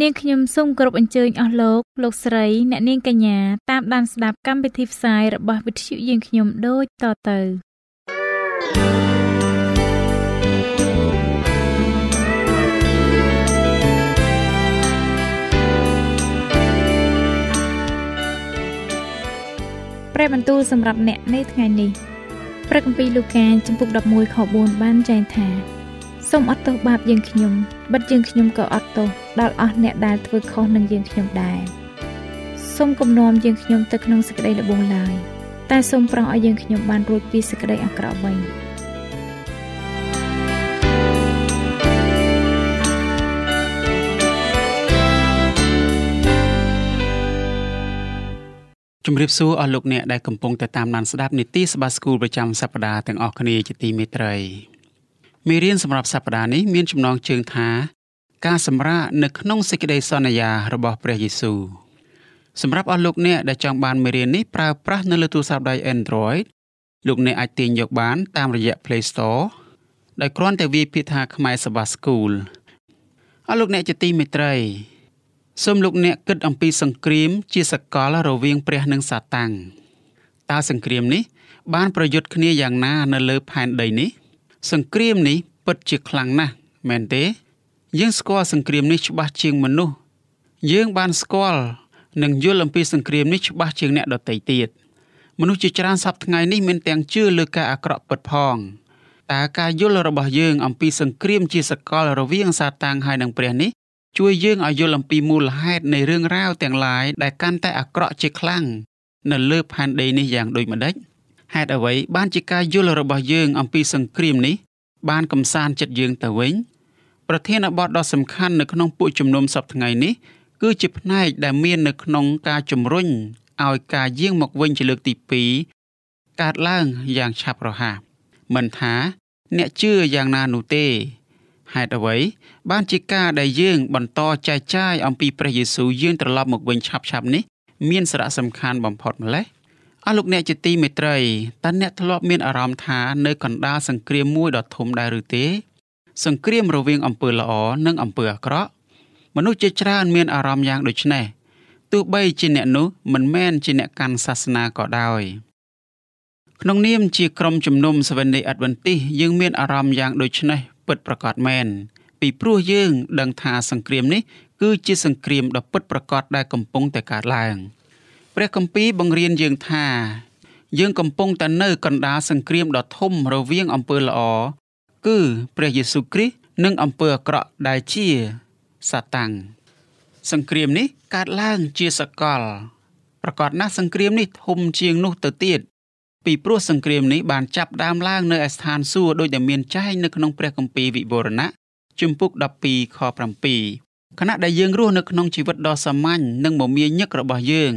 នាងខ្ញុំសូមគោរពអញ្ជើញអស់លោកលោកស្រីអ្នកនាងកញ្ញាតាមដានស្ដាប់កម្មវិធីផ្សាយរបស់វិទ្យុយើងខ្ញុំដូចតទៅព្រះបន្ទូលសម្រាប់អ្នកនៅថ្ងៃនេះព្រះគម្ពីរលូកាចំពុក11ខ4បានចែងថា សូមអត់ទោសបាបយើងខ្ញុំបិទយើងខ្ញុំក៏អត់ទោសដល់អស់អ្នកដែលធ្វើខុសនឹងយើងខ្ញុំដែរសូមគំនុំយើងខ្ញុំទៅក្នុងសេចក្តីល្បងឡើយតែសូមប្រោះឲ្យយើងខ្ញុំបានរួចពីសេចក្តីអាក្រក់វិញជំរាបសួរអស់លោកអ្នកដែលកំពុងតែតាមដានស្ដាប់នីតិសភាស្គូលប្រចាំសប្ដាហ៍ទាំងអស់គ្នាជាទីមេត្រី មេរៀនសម្រាប់សប្តាហ៍នេះមានចំណងជើងថា ការសម្រាកនៅក្នុងសេចក្តីសន្យារបស់ព្រះយេស៊ូវសម្រាប់អស់លោកអ្នកដែលចង់បានមេរៀននេះប្រើប្រាស់នៅលើទូរស័ព្ទដៃ Android លោកអ្នកអាចទាញយកបាន តាមរយៈ Play Store ដោយគ្រាន់តែវាយពាក្យថាខ្មែរសបាស្គូលអស់លោកអ្នកជាទីមេត្រីសូមលោកអ្នកគិតអំពីសង្គ្រាមជាសកលរវាងព្រះនិងសាតាំងតើសង្គ្រាមនេះ បានប្រយុទ្ធគ្នាយ៉ាងណានៅលើផែនដីនេះ សង្គ្រាមនេះពិតជាខ្លាំងណាស់មែនទេ យើងស្គាល់សង្គ្រាមនេះច្បាស់ជាងមនុស្សយើងបានស្គាល់និងយល់អំពីសង្គ្រាមនេះច្បាស់ជាងអ្នកដទៃទៀតមនុស្សជាច្រើនសពថ្ងៃនេះមានទាំងជឿលើការអាក្រក់ពិតផងតើការយល់របស់យើងអំពីសង្គ្រាមជាសកលរវាងសាតាំងហើយនិងព្រះនេះជួយយើងឲ្យយល់អំពីមូលហេតុនៃរឿងរ៉ាវទាំងឡាយដែលកាន់តែអាក្រក់ជាខ្លាំងនៅលើផែនដីនេះយ៉ាងដូចម្ដេច ហេតុអ្វីបានជាការយល់របស់យើងអំពីសង្គ្រាមនេះបានកំសាន្តចិត្តយើងទៅវិញប្រធានបទដ៏សំខាន់នៅក្នុងពួកជំនុំសប្តាហ៍ថ្ងៃនេះគឺជាផ្នែកដែលមាននៅក្នុងការជំរុញឲ្យការយាងមកវិញជាលើកទី2កើតឡើងយ៉ាងឆាប់រហ័សមិនថាអ្នកជឿយ៉ាងណានោះទេហេតុអ្វីបានជាការដែលយើងបន្តចែកចាយអំពីព្រះយេស៊ូវយាងត្រឡប់មកវិញឆាប់ៗនេះមានសារៈសំខាន់បំផុតម្ល៉េះ អស់លោកអ្នកជាទីមេត្រីតើអ្នកធ្លាប់មានអារម្មណ៍ថានៅកណ្ដាលសង្គ្រាមមួយដ៏ធំដែរឬទេ សង្គ្រាមរវាងអំពើល្អនិងអំពើអាក្រក់មនុស្សជាច្រើនមានអារម្មណ៍យ៉ាងដូចនេះទោះបីជាអ្នកនោះមិនមែនជាអ្នកកាន់សាសនាក៏ដោយក្នុងនាមជាក្រុមជំនុំ Seventh-day Adventist យើងមានអារម្មណ៍យ៉ាងដូចនេះពិតប្រាកដមែនពីព្រោះយើងដឹងថាសង្គ្រាមនេះគឺជាសង្គ្រាមដ៏ពិតប្រាកដដែលកំពុងតែកើតឡើង។ ព្រះគម្ពីរបង្រៀនយើងថា យើងកំពុងតែនៅកណ្ដាលសង្គ្រាមដ៏ធំរវាងអំពើល្អគឺព្រះយេស៊ូវគ្រីស្ទនិងអំពើអាក្រក់ដែលជាសាតាំងសង្គ្រាមនេះកើតឡើងជាសកលប្រកាសណាស់សង្គ្រាមនេះធំជាងនោះទៅទៀតពីព្រោះសង្គ្រាមនេះបានចាប់ដើមឡើងនៅឯស្ថានសួគ៌ដោយដែលមានចែងនៅក្នុងព្រះគម្ពីរវិវរណៈជំពូក12ខ7ខណៈដែលយើងរស់នៅក្នុងជីវិតដ៏សាមញ្ញនិងមមាញឹករបស់យើង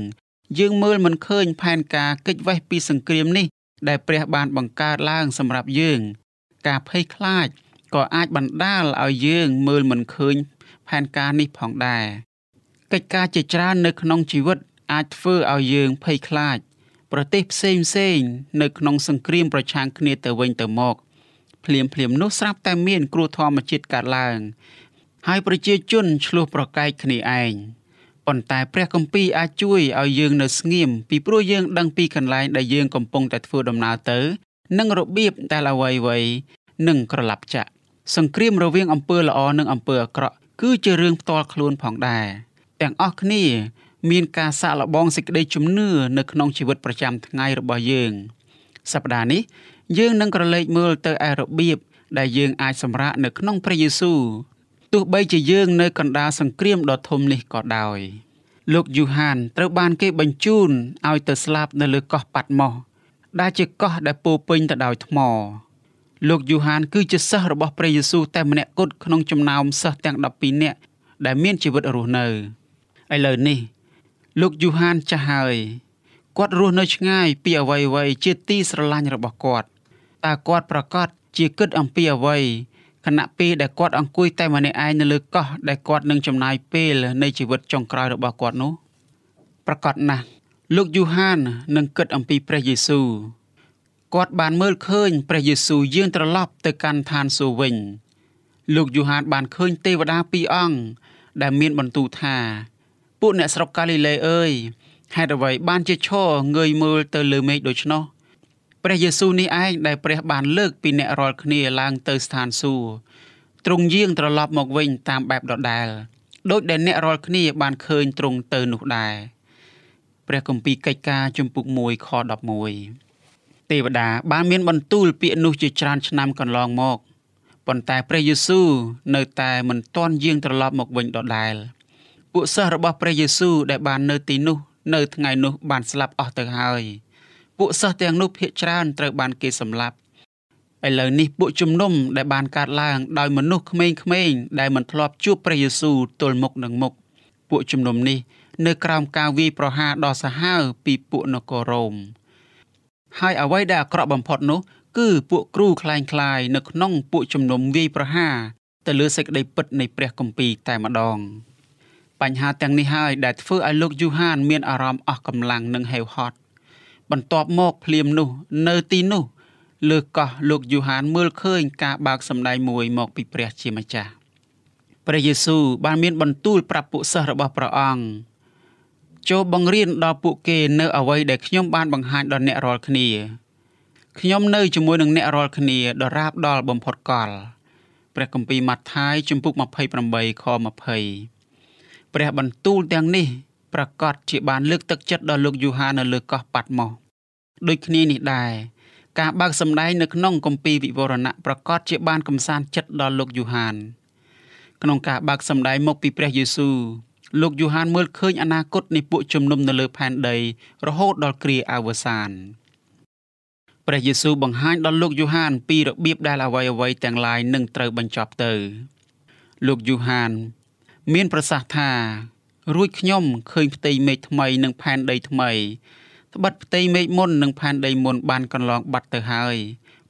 យើងមើលមិនឃើញផែនការកិច្ចវេះពីសង្គ្រាមនេះ ដែលព្រះបានបង្កើតឡើងសម្រាប់យើង ការភ័យខ្លាចក៏អាចបណ្ដាលឲ្យយើងមើលមិនឃើញផែនការនេះផងដែរកិច្ចការជាច្រើននៅក្នុងជីវិតអាចធ្វើឲ្យយើងភ័យខ្លាច ប្រទេសផ្សេងផ្សេងនៅក្នុងសង្គ្រាមប្រឆាំងគ្នាទៅវិញទៅមកភ្លាមភ្លាមនោះស្រាប់តែមានគ្រោះធម្មជាតិកើតឡើង ហើយប្រជាជនឆ្លោះប្រកែកគ្នាឯង ប៉ុន្តែព្រះគម្ពីរអាចជួយឲ្យយើងនៅស្ងៀមពីព្រោះយើងដឹងពីកន្លែងដែលយើងកំពុងតែធ្វើដំណើរទៅ និងរបៀបដែលអ្វីៗនឹងក្រឡាប់ចាក់សង្គ្រាមរវាងអំពើល្អនិងអំពើអាក្រក់គឺជារឿងផ្ទាល់ខ្លួនផងដែរទាំងអស់គ្នាមានការសាកល្បងសេចក្តីជំនឿនៅក្នុងជីវិតប្រចាំថ្ងៃរបស់យើងសប្តាហ៍នេះយើងនឹងក្រឡេកមើលទៅឯរបៀបដែលយើងអាចសម្រាកនៅក្នុងព្រះយេស៊ូវ ទោះបីជាយើងនៅកណ្ដាលសង្គ្រាមដ៏ធំនេះក៏ដោយលោកយូហានត្រូវបានគេបញ្ជូនឲ្យទៅស្លាប់នៅលើកោះប៉ាត់ម៉ូសដែលជាកោះដែលពោពេញទៅដោយថ្ម លោកយូហាន គឺជាសិស្សរបស់ព្រះយេស៊ូវតែម្នាក់គត់ក្នុងចំណោមសិស្សទាំង12នាក់ដែលមានជីវិតរស់នៅឥឡូវនេះ លោកយូហានចាស់ហើយគាត់រស់នៅឆ្ងាយពីអ្វីអ្វីជាទីស្រឡាញ់របស់គាត់តើគាត់ប្រកាសជាគិតអំពីអ្វី ខណៈពេលដែលគាត់អង្គុយតែម្នាក់ឯងនៅលើកោះដែលគាត់នឹងចំណាយពេលនៃជីវិតចុងក្រោយរបស់គាត់នោះប្រកាសណាស់លោកយូហាននឹងគិតអំពីព្រះយេស៊ូវគាត់បានមើលឃើញព្រះយេស៊ូវយាងត្រឡប់ទៅកាន់ឋានសួគ៌វិញលោកយូហានបានឃើញទេវតាពីរអង្គដែលមានបន្ទូលថាពួកអ្នកស្រុកកាលីលេអើយហេតុអ្វីបានជាឈរងើយមើលទៅលើមេឃដូច្នោះ ព្រះយេស៊ូវនេះឯងដែលព្រះបានលើកពីអ្នករាល់គ្នាឡើងទៅស្ថានសួគ៌ទ្រង់យាងត្រឡប់មកវិញតាមបែបដដែលដោយដែលអ្នករាល់គ្នាបានឃើញទ្រង់ទៅនោះដែរព្រះគម្ពីរកិច្ចការជំពូក1ខ11ទេវតាបានមានបន្ទូលពាក្យនោះជាច្រើនឆ្នាំកន្លងមកប៉ុន្តែព្រះយេស៊ូវនៅតែមិនទាន់យាងត្រឡប់មកវិញដដែលពួកសិស្សរបស់ព្រះយេស៊ូវដែលបាននៅទីនោះនៅថ្ងៃនោះបានស្លាប់អស់ទៅហើយ ពួកសិស្សទាំងនោះភាគច្រើនត្រូវបានគេសម្លាប់ឥឡូវនេះពួកជំនុំដែលបានកើតឡើងដោយមនុស្សក្មេងៗដែលមិនធ្លាប់ជួបព្រះយេស៊ូវទល់មុខនឹងមុខពួកជំនុំនេះនៅក្រោមការវាយប្រហារដ៏សាហាវពីពួកនគររ៉ូមហើយអ្វីដែលអាក្រក់បំផុតនោះគឺពួកគ្រូคล้ายៗនៅក្នុងពួកជំនុំវាយប្រហារទៅលើសេចក្តីពិតនៃព្រះគម្ពីរតែម្ដងបញ្ហាទាំងនេះហើយដែលធ្វើឲ្យលោកយូហានមានអារម្មណ៍អស់កម្លាំងនិងហេវហត់ បន្ទាប់មកភ្លាមនោះ នៅទីនោះ លើកោះលោកយូហានមើលឃើញការបើកសម្ដែងមួយមកពីព្រះជាម្ចាស់ព្រះយេស៊ូវបានមានបន្ទូលប្រាប់ពួកសិស្សរបស់ព្រះអង្គចូលបង្រៀនដល់ពួកគេនៅអ្វីដែលខ្ញុំបានបង្ហាញដល់អ្នករាល់គ្នាខ្ញុំនៅជាមួយនឹងអ្នករាល់គ្នាដរាបដល់បំផុតកលព្រះគម្ពីរម៉ាថាយជំពូក28ខ20ព្រះបន្ទូលទាំងនេះ ប្រកាសជាបានលើកទឹកចិត្តដល់លោកយូហាននៅលើកោះប៉ាត់ម៉ូសដូចគ្នានេះដែរការបើកសម្ដែងនៅក្នុងគម្ពីរវិវរណៈប្រកាសជាបានកំសាន្តចិត្តដល់លោកយូហាន ក្នុងការបើកសម្ដែងមកពីព្រះយេស៊ូវលោកយូហានមើលឃើញអនាគតនៃពួកជំនុំនៅលើផែនដីរហូតដល់គ្រាអវសានព្រះយេស៊ូវបង្ហាញដល់លោកយូហានពីរបៀបដែលអ្វីអ្វីទាំងឡាយនឹងត្រូវបញ្ចប់ទៅ លោកយូហាន មានប្រសាសន៍ថា រួចខ្ញុំឃើញផ្ទៃមេឃថ្មីនិងផែនដីថ្មីត្បិតផ្ទៃមេឃមុននិងផែនដីមុនបានកន្លងបាត់ទៅហើយ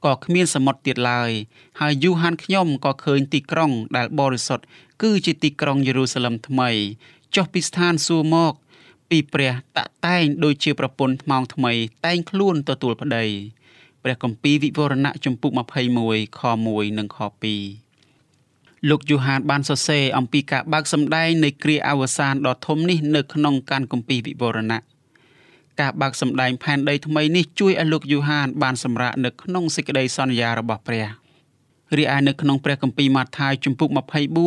ក៏គ្មានសមុទ្រទៀតឡើយហើយយូហានខ្ញុំក៏ឃើញទីក្រុងដែលបរិសុទ្ធគឺជាទីក្រុងយេរូសាឡឹមថ្មីចុះពីស្ថានសួគ៌មកពីព្រះតាក់តែងដូចជាប្រពន្ធថ្មោងថ្មីតែងខ្លួនទទួលប្តីព្រះគម្ពីរវិវរណៈជំពូក21ខ1និងខ2 លោកយូហានបានសរសេរអំពីការបើកសម្ដែងនៃគ្រាអវសានដ៏ធំនេះនៅក្នុងកានគម្ពីរវិវរណៈការបើកសម្ដែងផែនដីថ្មីនេះជួយឲ្យលោកយូហានបានសម្រាកនៅក្នុងសេចក្តីសន្យារបស់ព្រះរីឯនៅក្នុងព្រះគម្ពីរម៉ាថាយជំពូក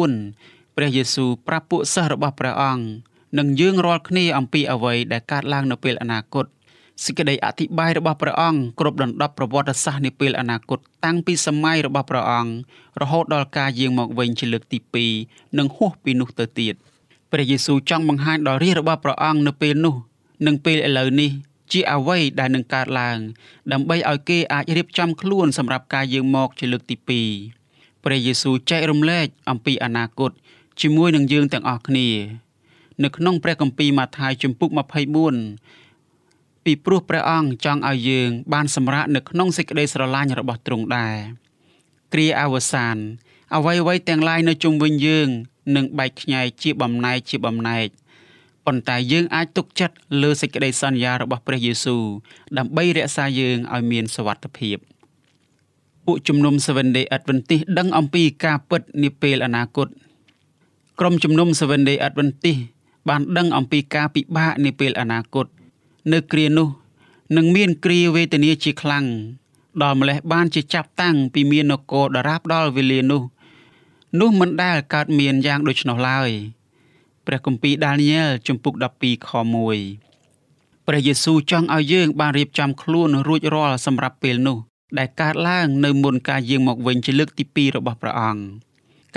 24ព្រះយេស៊ូវប្រាប់ពួកសិស្សរបស់ព្រះអង្គនិងយើងរាល់គ្នាអំពីអ្វីដែលកើតឡើងនៅពេលអនាគត សេចក្តីអធិប្បាយរបស់ព្រះអង្គគ្រប់ដណ្ដប់ប្រវត្តិសាស្ត្រនាពេលអនាគតតាំងពីសម័យរបស់ព្រះអង្គរហូតដល់ការយាងមកវិញជាលើកទី2និងហួសពីនោះទៅទៀតព្រះយេស៊ូវចង់បង្ហាញដល់រាជរបស់ព្រះអង្គនៅពេលនោះ និងពេលឥឡូវនេះជាអ្វីដែលនឹងកើតឡើង ដើម្បីឲ្យគេអាចរៀបចំខ្លួនសម្រាប់ការយាងមកជាលើកទី2ព្រះយេស៊ូវចែករំលែកអំពីអនាគតជាមួយនឹងយើងទាំងអស់គ្នា នៅក្នុងព្រះគម្ពីរម៉ាថាយជំពូក24 ពីព្រោះព្រះអង្គចង់ឲ្យយើង បានសម្រាកនៅក្នុងសេចក្តីស្រឡាញ់របស់ទ្រង់ដែរគ្រាអវសានអ្វីអ្វីទាំងឡាយនៅជុំវិញយើងនឹងបែកខ្ញែកជាបំណែកជាបំណែកប៉ុន្តែយើងអាចទុកចិត្តលើសេចក្តីសន្យារបស់ព្រះយេស៊ូវដើម្បីរក្សាយើងឲ្យមានសុវត្ថិភាពពួកជំនុំ Seven Day Adventist ដឹងអំពីការពិតនាពេលអនាគតក្រុមជំនុំ Seven Day Adventist បានដឹងអំពីការពិបាកនាពេលអនាគត នៅគ្រានោះនឹងមានគ្រាវេទនាជាខ្លាំងដល់ម្លេះបានជាចាប់តាំងពីមាននគរដរាបដល់វេលានោះ នោះមិនដែលកើតមានយ៉ាងដូច្នោះឡើយព្រះគម្ពីរដានីយ៉ែលជំពូក12ខ1ព្រះយេស៊ូវចង់ឲ្យយើង បានរៀបចំខ្លួនរួចរាល់សម្រាប់ពេលនោះ ដែលកើតឡើងនៅមុនការយាងមកវិញជាលើកទី2របស់ព្រះអង្គ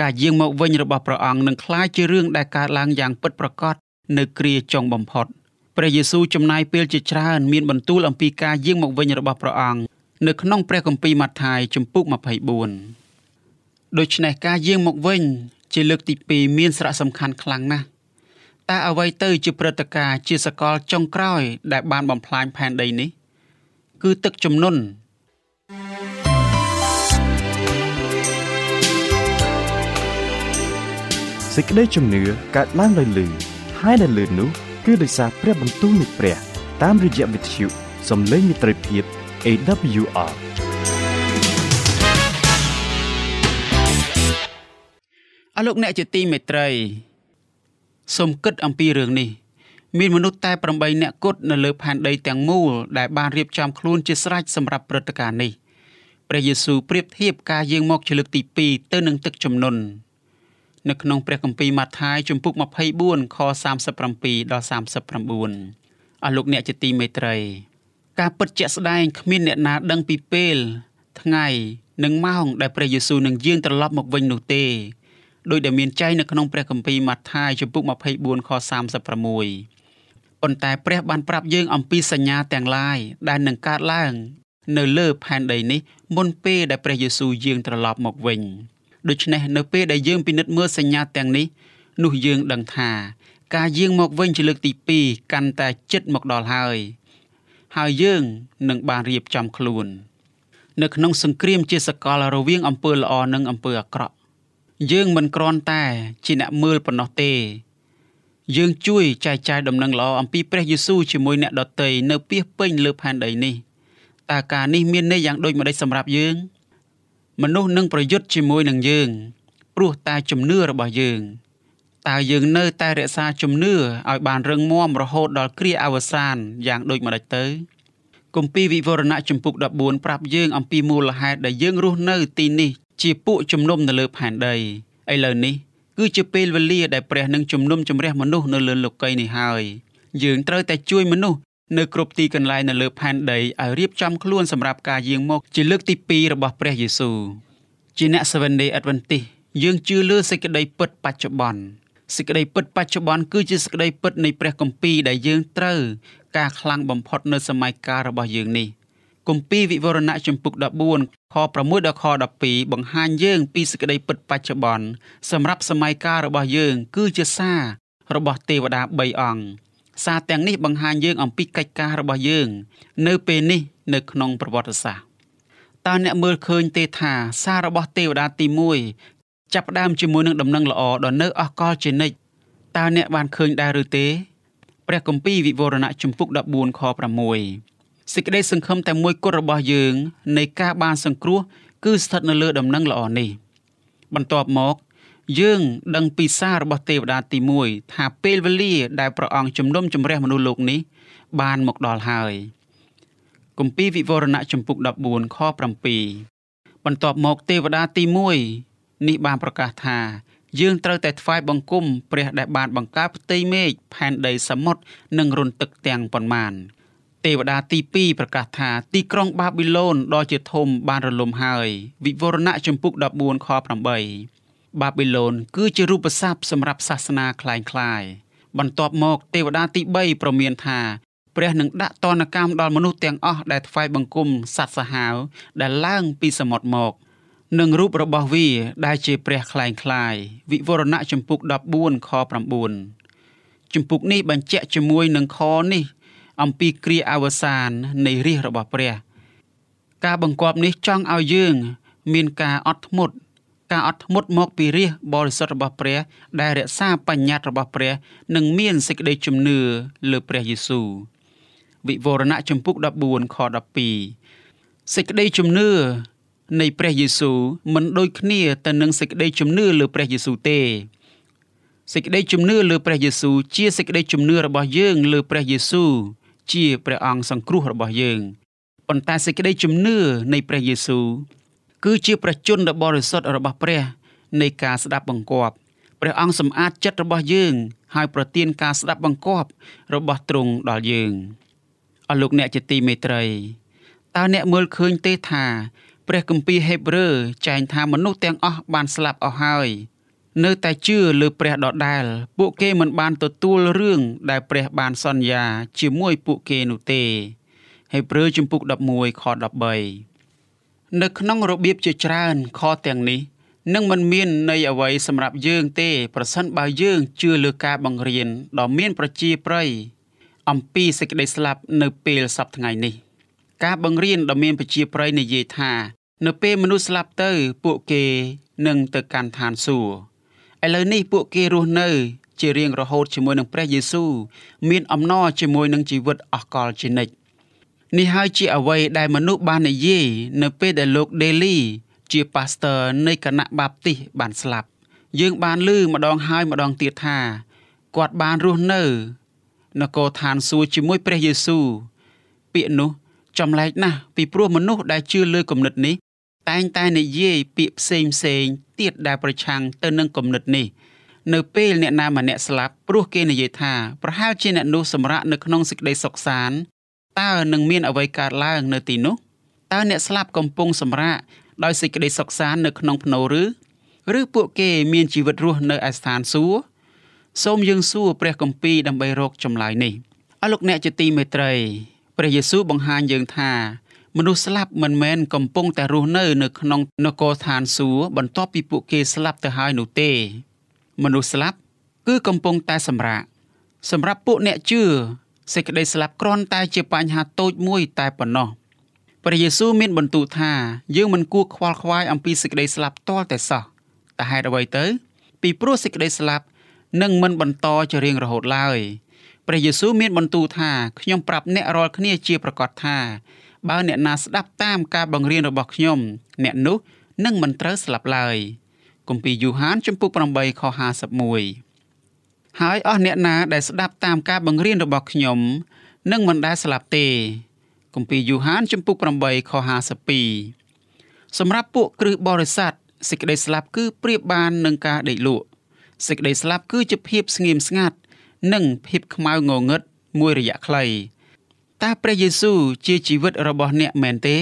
ការយាងមកវិញរបស់ព្រះអង្គនឹងក្លាយជារឿងដែលកើតឡើងយ៉ាងពិតប្រាកដនៅគ្រាចុងបំផុត ព្រះយេស៊ូវចំណាយពេលជាច្រើនមានបន្ទូលអំពីការយាងមកវិញរបស់ព្រះអង្គនៅក្នុងព្រះគម្ពីរម៉ាថាយជំពូក24ដូច្នេះការយាងមកវិញ ជាលើកទី2មានសារៈសំខាន់ខ្លាំងណាស់តើអ្វីទៅជាព្រឹត្តិការណ៍ជាសកលចុងក្រោយ ដែលបានបំផ្លាញផែនដីនេះ គឺទឹកជំនន់សេចក្តីជំនឿកើតឡើងដោយលឺហើយដែលលឺនោះ គឺដោយសារព្រះបន្ទូលនៃព្រះ តាមរយៈវិទ្យុសំឡេងមិត្តភាព AWR អរលោកអ្នកជាទីមេត្រីសូមគិតអំពីរឿងនេះ មានមនុស្សតែ8នាក់គត់នៅលើផែនដីទាំងមូលដែលបានរៀបចំខ្លួនជាស្រេចសម្រាប់ព្រឹត្តិការណ៍នេះព្រះយេស៊ូវប្រៀបធៀបការយាងមកជាលើកទី2ទៅនឹងទឹកជំនន់ នៅក្នុងព្រះគម្ពីរម៉ាថាយជំពូក24ខ37ដល់39អស់លោកអ្នកជាទីមេត្រី ការពិតជាក់ស្ដែងគ្មានអ្នកណាដឹងពីពេល ថ្ងៃនិងម៉ោងដែលព្រះយេស៊ូវនឹងយាងត្រឡប់មកវិញនោះទេដោយដែលមានចែងនៅក្នុងព្រះគម្ពីរម៉ាថាយជំពូក24ខ36ប៉ុន្តែព្រះបានប្រាប់យើងអំពីសញ្ញាទាំងឡាយដែលនឹងកើតឡើង នៅលើផែនដីនេះមុនពេលដែលព្រះយេស៊ូវយាងត្រឡប់មកវិញ ដូច្នេះនៅពេលដែលយើងពិនិត្យមើលសញ្ញាទាំងនេះនោះយើងដឹងថា ការយាងមកវិញជាលើកទី2កាន់តែជិតមកដល់ហើយហើយយើងនឹងបានរៀបចំខ្លួន នៅក្នុងសង្គ្រាមជាសកលរវាងអំពើល្អនិងអំពើអាក្រក់យើងមិនគ្រាន់តែជាអ្នកមើលប៉ុណ្ណោះទេ យើងជួយចែកចាយដំណឹងល្អអំពីព្រះយេស៊ូវជាមួយអ្នកដទៃនៅពាសពេញលើផែនដីនេះតើការនេះមានន័យយ៉ាងដូចម្តេចសម្រាប់យើង មនុស្សនឹងប្រយុទ្ធជាមួយនឹងយើង ព្រោះតែជំនឿរបស់យើងតើយើងនៅតែរក្សាជំនឿឲ្យបានរឹងមាំរហូតដល់គ្រាអវសានយ៉ាងដូចម្តេចទៅគម្ពីរវិវរណៈចំពុក14ប្រាប់យើងអំពីមូលហេតុដែលយើងរស់នៅទីនេះជាពួកជំនុំនៅលើផែនដីឥឡូវនេះគឺជាពេលវេលាដែលព្រះនឹងជំនុំជម្រះមនុស្សនៅលើលោកីយ៍នេះហើយយើងត្រូវតែជួយមនុស្ស នៅគ្រប់ទីកន្លែងនៅលើផែនដីឲ្យរៀបចំខ្លួនសម្រាប់ការយាងមកជាលើកទី2របស់ព្រះយេស៊ូវជាអ្នក Seventh Day Adventist យើងជឿលើសេចក្តីពិតបច្ចុប្បន្នសេចក្តីពិតបច្ចុប្បន្នគឺជាសេចក្តីពិតនៃព្រះគម្ពីរដែលយើងត្រូវការខ្លាំងបំផុតនៅសម័យកាលរបស់យើងនេះ។គម្ពីរវិវរណៈជំពូក14ខ6ដល់ខ12បង្ហាញយើងពីសេចក្តីពិតបច្ចុប្បន្នសម្រាប់សម័យកាលរបស់យើងគឺជាសាររបស់ទេវតា3អង្គ សារទាំងនេះបង្ហាញយើងអំពីកិច្ចការរបស់យើង នៅពេលនេះនៅក្នុងប្រវត្តិសាស្ត្រតើអ្នកមើលឃើញទេថាសាររបស់ទេវតាទី1ចាប់ផ្ដើមជាមួយនឹងដំណឹងល្អដ៏នៅអស់កលជានិច្ចតើអ្នកបានឃើញដែរឬទេព្រះគម្ពីរវិវរណៈជំពូក14ខ6សេចក្តីសង្ឃឹមតែមួយគត់របស់យើងនៃការបានសង្គ្រោះគឺស្ថិតនៅលើដំណឹងល្អនេះបន្ទាប់មក យើងដឹងពីសាររបស់ទេវតាទី1ថាពេលវេលាដែលព្រះអង្គជំនុំជម្រះមនុស្សលោកនេះ បានមកដល់ហើយគម្ពីរវិវរណៈចំពុក14ខ7បន្ទាប់មកទេវតាទី1នេះបានប្រកាសថាយើងត្រូវតែថ្វាយបង្គំព្រះដែលបានបង្កើតផ្ទៃមេឃផែនដីសមុទ្រនិងរន្ធទឹកទាំងប៉ុន្មានទេវតាទី2ប្រកាសថាទីក្រុងបាប៊ីឡូនដ៏ជាធំបានរលំហើយវិវរណៈចំពុក14ខ8 បាប៊ីឡូនគឺជារូបស័ព្ទសម្រាប់សាសនាคล้ายៗបន្ទាប់មកទេវតាទី3ប្រមានថាព្រះនឹងដាក់ទណ្ឌកម្មដល់មនុស្សទាំងអស់ដែលថ្វាយបង្គំសត្វសាហាវដែលឡើងពីសមុទ្រមកនឹងរូបរបស់វាដែលជាព្រះคล้ายคล้ายវិវរណៈចំពុក14ខ9ចំពុកនេះបញ្ជាក់ជាមួយនឹងខនេះអំពីគ្រាអវសាននៃរាជរបស់ព្រះ ការបង្គាប់នេះចង់ឲ្យយើង មានការអត់ធ្មត់ ការអត់ធ្មត់មកពីរាជបរិសុទ្ធរបស់ព្រះ ដែលរក្សាបញ្ញត្តិរបស់ព្រះនិងមានសេចក្តីជំនឿលើព្រះយេស៊ូវវិវរណៈចំពុក14ខ12សេចក្តីជំនឿនៃព្រះយេស៊ូវមិនដូចគ្នាទៅនឹងសេចក្តីជំនឿលើព្រះយេស៊ូវទេសេចក្តីជំនឿលើព្រះយេស៊ូវជាសេចក្តីជំនឿរបស់យើងលើព្រះយេស៊ូវជាព្រះអង្គសង្គ្រោះរបស់យើងប៉ុន្តែសេចក្តីជំនឿនៃព្រះយេស៊ូវ គឺជាប្រជញ្ញដ៏បរិសុទ្ធរបស់ព្រះ នៃការស្ដាប់បង្គាប់ព្រះអង្គសម្អាតចិត្តរបស់យើង ហើយប្រទានការស្ដាប់បង្គាប់ របស់ទ្រង់ដល់យើងអស់លោកអ្នកជាទីមេត្រីតើអ្នកមើលឃើញទេថា ព្រះគម្ពីរហេព្រើរចែងថាមនុស្សទាំងអស់បានស្លាប់អស់ហើយនៅតែជឿលើព្រះដដែលពួកគេមិនបានទទួលរឿងដែលព្រះបានសន្យាជាមួយពួកគេនោះទេហេព្រើរជំពូក11ខ13 នៅក្នុងរបៀបជាច្រើនខទាំងនេះនឹងមិនមាននៃអ្វីសម្រាប់យើងទេប្រសិនបើយើងជឿលើការបង្រៀនដ៏មានប្រជាប្រិយអំពីសេចក្តីស្លាប់នៅពេលសប្តាហ៍ថ្ងៃនេះ ការបង្រៀនដ៏មានប្រជាប្រិយនិយាយថា នៅពេលមនុស្សស្លាប់ទៅពួកគេនឹងទៅកាន់ឋានសួគ៌ឥឡូវនេះពួកគេរស់នៅ ជារៀងរហូតជាមួយនឹងព្រះយេស៊ូវមានអំណរជាមួយនឹងជីវិតអស់កលជានិច្ច នេះហើយជាអ្វីដែលមនុស្សបាននិយាយនៅពេលដែលលោកដេលីជាប៉ាស្ទ័រនៃគណៈបាបទីសបានស្លាប់ យើងបានឮម្ដងហើយម្ដងទៀតថាគាត់បានរស់នៅនគរឋានសួគ៌ជាមួយព្រះយេស៊ូវពាក្យនោះចម្លែកណាស់ពីព្រោះមនុស្សដែលជឿលើគំនិតនេះ តែងតែនិយាយពាក្យផ្សេងផ្សេងទៀតដែលប្រឆាំងទៅនឹងគំនិតនេះ នៅពេលអ្នកណាម្នាក់ស្លាប់ព្រោះគេនិយាយថាប្រហែលជាអ្នកនោះសម្រាកនៅក្នុងសេចក្តីសុខសាន្ត តើនឹងមានអ្វីកើតឡើងនៅទីនោះតើអ្នកស្លាប់កំពុងសម្រាកដោយសេចក្តីសុខសាន្តនៅក្នុងភ្នូរឬឬពួកគេមានជីវិតរស់នៅឯស្ថានសួគ៌សូមយើងសួរព្រះគម្ពីរដើម្បីរកចម្លើយនេះអរលោកអ្នកជាទីមេត្រីព្រះយេស៊ូវបង្ហាញយើងថា មនុស្សស្លាប់មិនមែនកំពុងតែរស់នៅនៅក្នុងនគរឋានសួគ៌បន្ទាប់ពីពួកគេស្លាប់ទៅហើយនោះទេ មនុស្សស្លាប់គឺកំពុងតែសម្រាកសម្រាប់ពួកអ្នកជឿ សេចក្តីស្លាប់គ្រាន់តែជាបញ្ហាតូចមួយតែប៉ុណ្ណោះព្រះយេស៊ូវមានបន្ទូលថាយើងមិនគួរខ្វល់ខ្វាយអំពីសេចក្តីស្លាប់ទាល់តែសោះតែហេតុអ្វីទៅ ពីព្រោះសេចក្តីស្លាប់នឹងមិនបន្តជារៀងរហូតឡើយព្រះយេស៊ូវមានបន្ទូលថាខ្ញុំប្រាប់អ្នករាល់គ្នាជាប្រកាសថាបើអ្នកណាស្ដាប់តាមការបង្រៀនរបស់ខ្ញុំអ្នកនោះនឹងមិនត្រូវស្លាប់ឡើយគម្ពីរយូហាន ចំពុក8ខ51 ហើយអស់អ្នកណាដែលស្ដាប់តាមការបង្រៀនរបស់ខ្ញុំនឹងមិនដែលស្លាប់ទេគម្ពីរយូហានចំពុក8ខ52សម្រាប់ពួកគ្រឹះបរិស័ទសេចក្តីស្លាប់គឺប្រៀបបាននឹងការដេកលក់សេចក្តីស្លាប់គឺជាភាពស្ងៀមស្ងាត់និងភាពខ្មៅងងឹតមួយរយៈខ្លីតើព្រះយេស៊ូវជាជីវិតរបស់អ្នកមែនទេ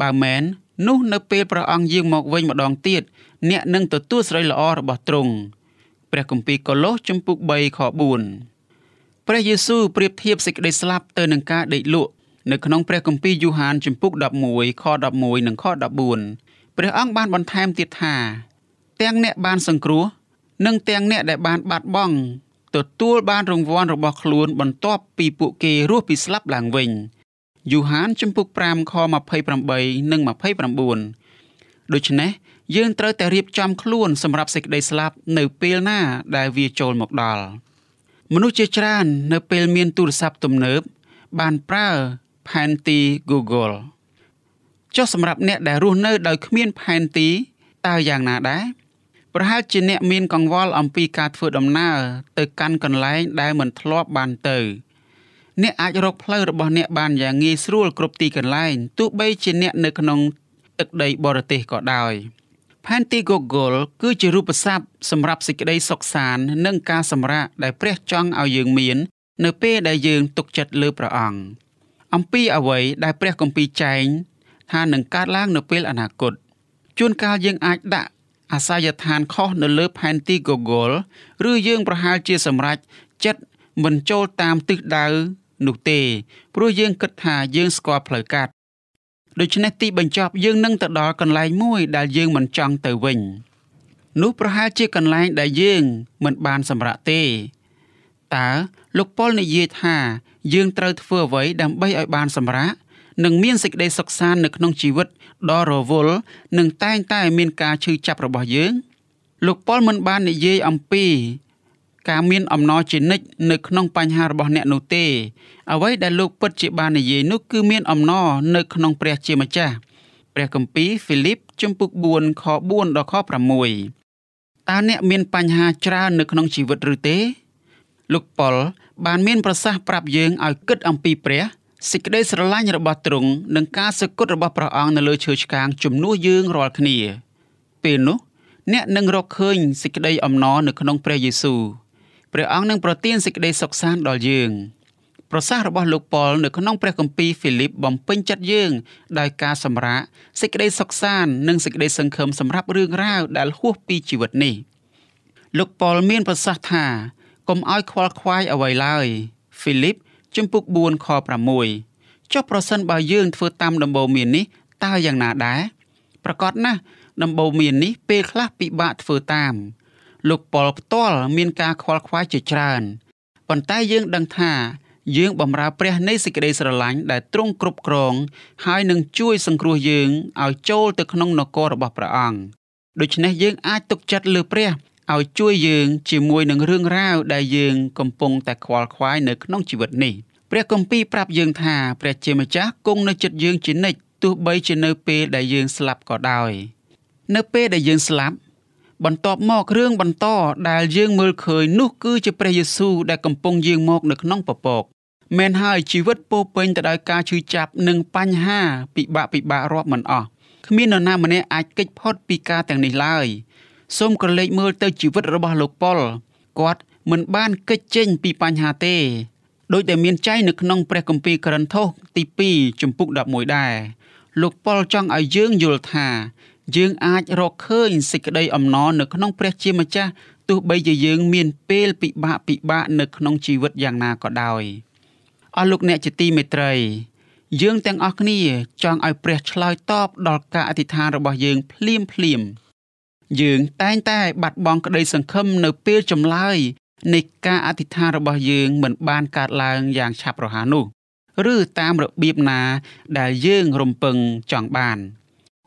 បើមែននោះនៅពេលព្រះអង្គយាងមកវិញម្ដងទៀតអ្នកនឹងទទួលស្រីល្អរបស់ទ្រង់ ព្រះគម្ពីរកូឡូសជំពូក3ខ4ព្រះយេស៊ូវប្រៀបធៀបសេចក្តីស្លាប់ទៅនឹងការដេកលក់នៅក្នុងព្រះគម្ពីរយូហានជំពូក11ខ11និងខ14ព្រះអង្គបានបន្ថែមទៀតថា ទាំងអ្នកបានសង្គ្រោះនិងទាំងអ្នកដែលបានបាត់បង់ទទួលបានរង្វាន់របស់ខ្លួនបន្ទាប់ពីពួកគេរស់ពីស្លាប់ឡើងវិញយូហានជំពូក5ខ28និង29ដូច្នេះ យើងត្រូវតែរៀបចំខ្លួនសម្រាប់សេចក្តីស្លាប់នៅពេលណាដែលវាចូលមកដល់មនុស្សជាច្រើននៅពេលមានទូរស័ព្ទទំនើបបានប្រើផែនទី Google ចុះសម្រាប់អ្នកដែលរស់នៅដោយគ្មានផែនទីតើយ៉ាងណាដែរប្រហែលជាអ្នកមានកង្វល់អំពីការធ្វើដំណើរទៅកាន់កន្លែងដែលមិនធ្លាប់បានទៅ អ្នកអាចរកផ្លូវរបស់អ្នកបានយ៉ាងងាយស្រួលគ្រប់ទីកន្លែងទោះបីជាអ្នកនៅក្នុងទឹកដីបរទេសក៏ដោយ ផែនទី Google គឺជារូបស័ព្ទសម្រាប់សេចក្តីសុខសាន្តនិងការសម្រាកដែលព្រះចង់ឲ្យយើងមាន នៅពេលដែលយើងទុកចិត្តលើព្រះអង្គអំពីអ្វីដែលព្រះគម្ពីរចែងថានឹងកើតឡើងនៅពេលអនាគតជួនកាលយើងអាចដាក់អាសយដ្ឋានខុសនៅលើផែនទី Google ឬយើងប្រហែលជាសម្រេចចិត្តមិនចូលតាមទិសដៅនោះទេព្រោះយើងគិតថាយើងស្គាល់ផ្លូវកាត់ ដូច្នេះទីបញ្ចប់យើងនឹងទៅដល់កន្លែងមួយដែលយើងមិនចង់ទៅវិញនោះប្រហែលជាកន្លែងដែលយើងមិនបានសម្រេចទេតើលោកប៉ុលនិយាយថាយើងត្រូវធ្វើអ្វីដើម្បីឲ្យបានសម្រេចនិងមានសេចក្តីសុខសាន្តនៅក្នុងជីវិតដ៏រវល់និងតែងតែមានការឈឺចាប់របស់យើង លោកប៉ុលមិនបាននិយាយអំពី ការមានអំណរជានិច្ចនៅក្នុងបញ្ហារបស់អ្នកនោះទេ អ្វីដែលលោកពិតជាបាននិយាយនោះគឺមានអំណរនៅក្នុងព្រះជាម្ចាស់ព្រះគម្ពីរហ្វីលីបជំពូក4ខ4ដល់ខ6តើអ្នកមានបញ្ហាច្រើននៅក្នុងជីវិតឬទេលោកប៉ុលបានមានប្រសាសន៍ប្រាប់យើងឲ្យគិតអំពីព្រះសេចក្តីស្រឡាញ់របស់ទ្រង់និងការសក្ដិរបស់ព្រះអង្គនៅលើឈើឆ្កាងជំនួសយើងរាល់គ្នា ពេលនោះ អ្នកនឹងរកឃើញសេចក្តីអំណរនៅក្នុងព្រះយេស៊ូវ ព្រះអង្គនឹងប្រទានសេចក្តីសុខសាន្តដល់យើងប្រសាសន៍របស់លោកប៉ុលនៅក្នុងព្រះគម្ពីរហ្វីលីបបំពេញចិត្តយើងដោយការសម្រាកសេចក្តីសុខសាន្តនិងសេចក្តីសង្ឃឹមសម្រាប់រឿងរ៉ាវដែលហួសពីជីវិតនេះលោកប៉ុលមានប្រសាសន៍ថាកុំឲ្យខ្វល់ខ្វាយអ្វីឡើយហ្វីលីបជំពូក4ខ6ចុះប្រសិនបើយើងធ្វើតាមដំបូន្មាននេះតើយ៉ាងណាដែរប្រកាសណាស់ដំបូន្មាននេះពេលខ្លះពិបាកធ្វើតាម លោកប៉ុលផ្ទាល់មានការខ្វល់ខ្វាយជាច្រើនប៉ុន្តែយើងដឹងថាយើងបម្រើព្រះនៃសេចក្តីស្រឡាញ់ដែលទ្រង់គ្រប់គ្រង ហើយនឹងជួយសង្គ្រោះយើងឲ្យចូលទៅក្នុងនគររបស់ព្រះអង្គដូច្នេះយើងអាចទុកចិត្តលើព្រះឲ្យជួយយើងជាមួយនឹងរឿងរ៉ាវដែលយើងកំពុងតែខ្វល់ខ្វាយនៅក្នុងជីវិតនេះព្រះគម្ពីរប្រាប់យើងថាព្រះជាម្ចាស់គង់នៅចិត្តយើងជានិច្ចទោះបីជានៅពេលដែលយើងស្លាប់ក៏ដោយនៅពេលដែលយើងស្លាប់ បន្ទាប់មករឿងបន្តដែលយើងមើលឃើញនោះគឺជាព្រះយេស៊ូវដែលកំពុងយាងមកនៅក្នុងពពកមែនហើយជីវិតពោពេញទៅដោយការឈឺចាប់និងបញ្ហាពិបាកពិបាករាប់មិនអស់គ្មាននរណាម្នាក់អាចគេចផុតពីការទាំងនេះឡើយសូមក្រឡេកមើលទៅជីវិតរបស់លោកប៉ុលគាត់មិនបានគេចចេញពីបញ្ហាទេដោយតែមានចែងនៅក្នុងព្រះគម្ពីរក្រឹនថូសទី2ជំពូក11ដែរលោកប៉ុលចង់ឲ្យយើងយល់ថា យើងអាចរកឃើញសេចក្តីអំណរនៅក្នុងព្រះជាម្ចាស់ទោះបីជាយើងមានពេលពិបាកពិបាកនៅក្នុងជីវិតយ៉ាងណាក៏ដោយអស់លោកអ្នកជាទីមេត្រី យើងទាំងអស់គ្នាចង់ឲ្យព្រះឆ្លើយតបដល់ការអធិដ្ឋានរបស់យើងភ្លាមភ្លាមយើងតែងតែបាត់បង់ក្តីសង្ឃឹមនៅពេលចម្លើយនៃការអធិដ្ឋានរបស់យើងមិនបានកើតឡើងយ៉ាងឆាប់រហ័សនោះ ឬតាមរបៀបណាដែលយើងរំពឹងចង់បាន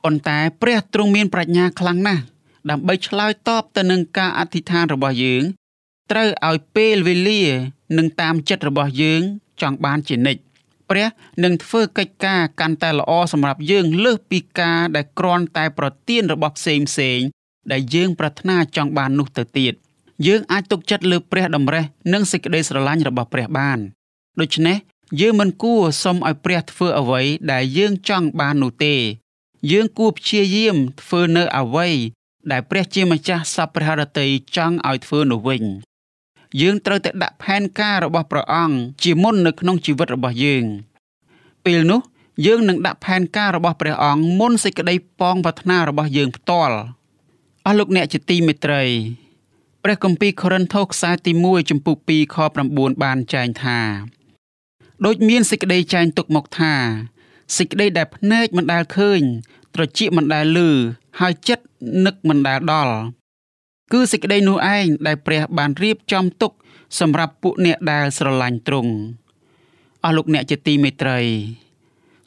ប៉ុន្តែព្រះទ្រង់មានប្រាជ្ញាខ្លាំងណាស់ដើម្បីឆ្លើយតបទៅនឹងការអធិដ្ឋានរបស់យើង ត្រូវឲ្យពេលវេលានិងតាមចិត្តរបស់យើងចង់បានជានិច្ចព្រះនឹងធ្វើកិច្ចការកាន់តែល្អសម្រាប់យើងលើសពីការដែលគ្រាន់តែប្រទានរបស់ផ្សេងផ្សេងដែលយើងប្រាថ្នាចង់បាននោះទៅទៀតយើងអាចទុកចិត្តលើព្រះតម្រេះនិងសេចក្តីស្រឡាញ់របស់ព្រះបានដូច្នេះយើងមិនគួរសុំឲ្យព្រះធ្វើអ្វីដែលយើងចង់បាននោះទេ យើងគួរព្យាយាមធ្វើនៅអ្វីដែលព្រះជាម្ចាស់សពព្រះハរតីចង់ឲ្យធ្វើនោះវិញយើងត្រូវតែដាក់ផែនការរបស់ព្រះអង្គជាមុននៅក្នុងជីវិតរបស់យើង ពេលនោះយើងនឹងដាក់ផែនការរបស់ព្រះអង្គមុនសេចក្តីប៉ងប្រាថ្នារបស់យើងផ្ទាល់អស់លោកអ្នកជាទីមេត្រីព្រះគម្ពីរកូរិនថូសខ្សែទី1ចំពុក2ខ9បានចែងថាដូចមានសេចក្តីចែងទុកមកថា សេចក្តីដែលភ្នែកមិនដែលឃើញ ត្រចៀកមិនដែលឮហើយចិត្តនឹកមិនដែលដល់គឺសេចក្តីនោះឯងដែលព្រះបានរៀបចំទុក សម្រាប់ពួកអ្នកដែលស្រឡាញ់ទ្រង់អស់លោកអ្នកជាទីមេត្រី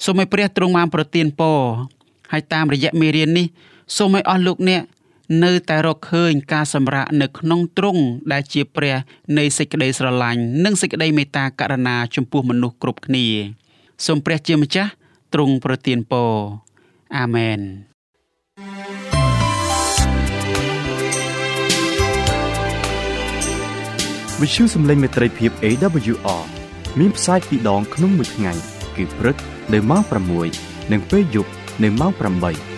សូមឲ្យព្រះទ្រង់បានប្រទានពរហើយតាមរយៈមេរៀននេះសូមឲ្យអស់លោកអ្នកនៅតែរកឃើញការសម្រាកនៅក្នុងទ្រង់ដែលជាព្រះនៃសេចក្តីស្រឡាញ់និងសេចក្តីមេត្តាករុណាចំពោះមនុស្សគ្រប់គ្នាសូមព្រះជាម្ចាស់ ទ្រង់ប្រទានពរអាមែនវិទ្យុសំឡេងមេត្រីភាព AWR មានផ្សាយពីរដងក្នុងមួយថ្ងៃ គឺព្រឹកនៅម៉ោង6និងពេលយប់នៅម៉ោង8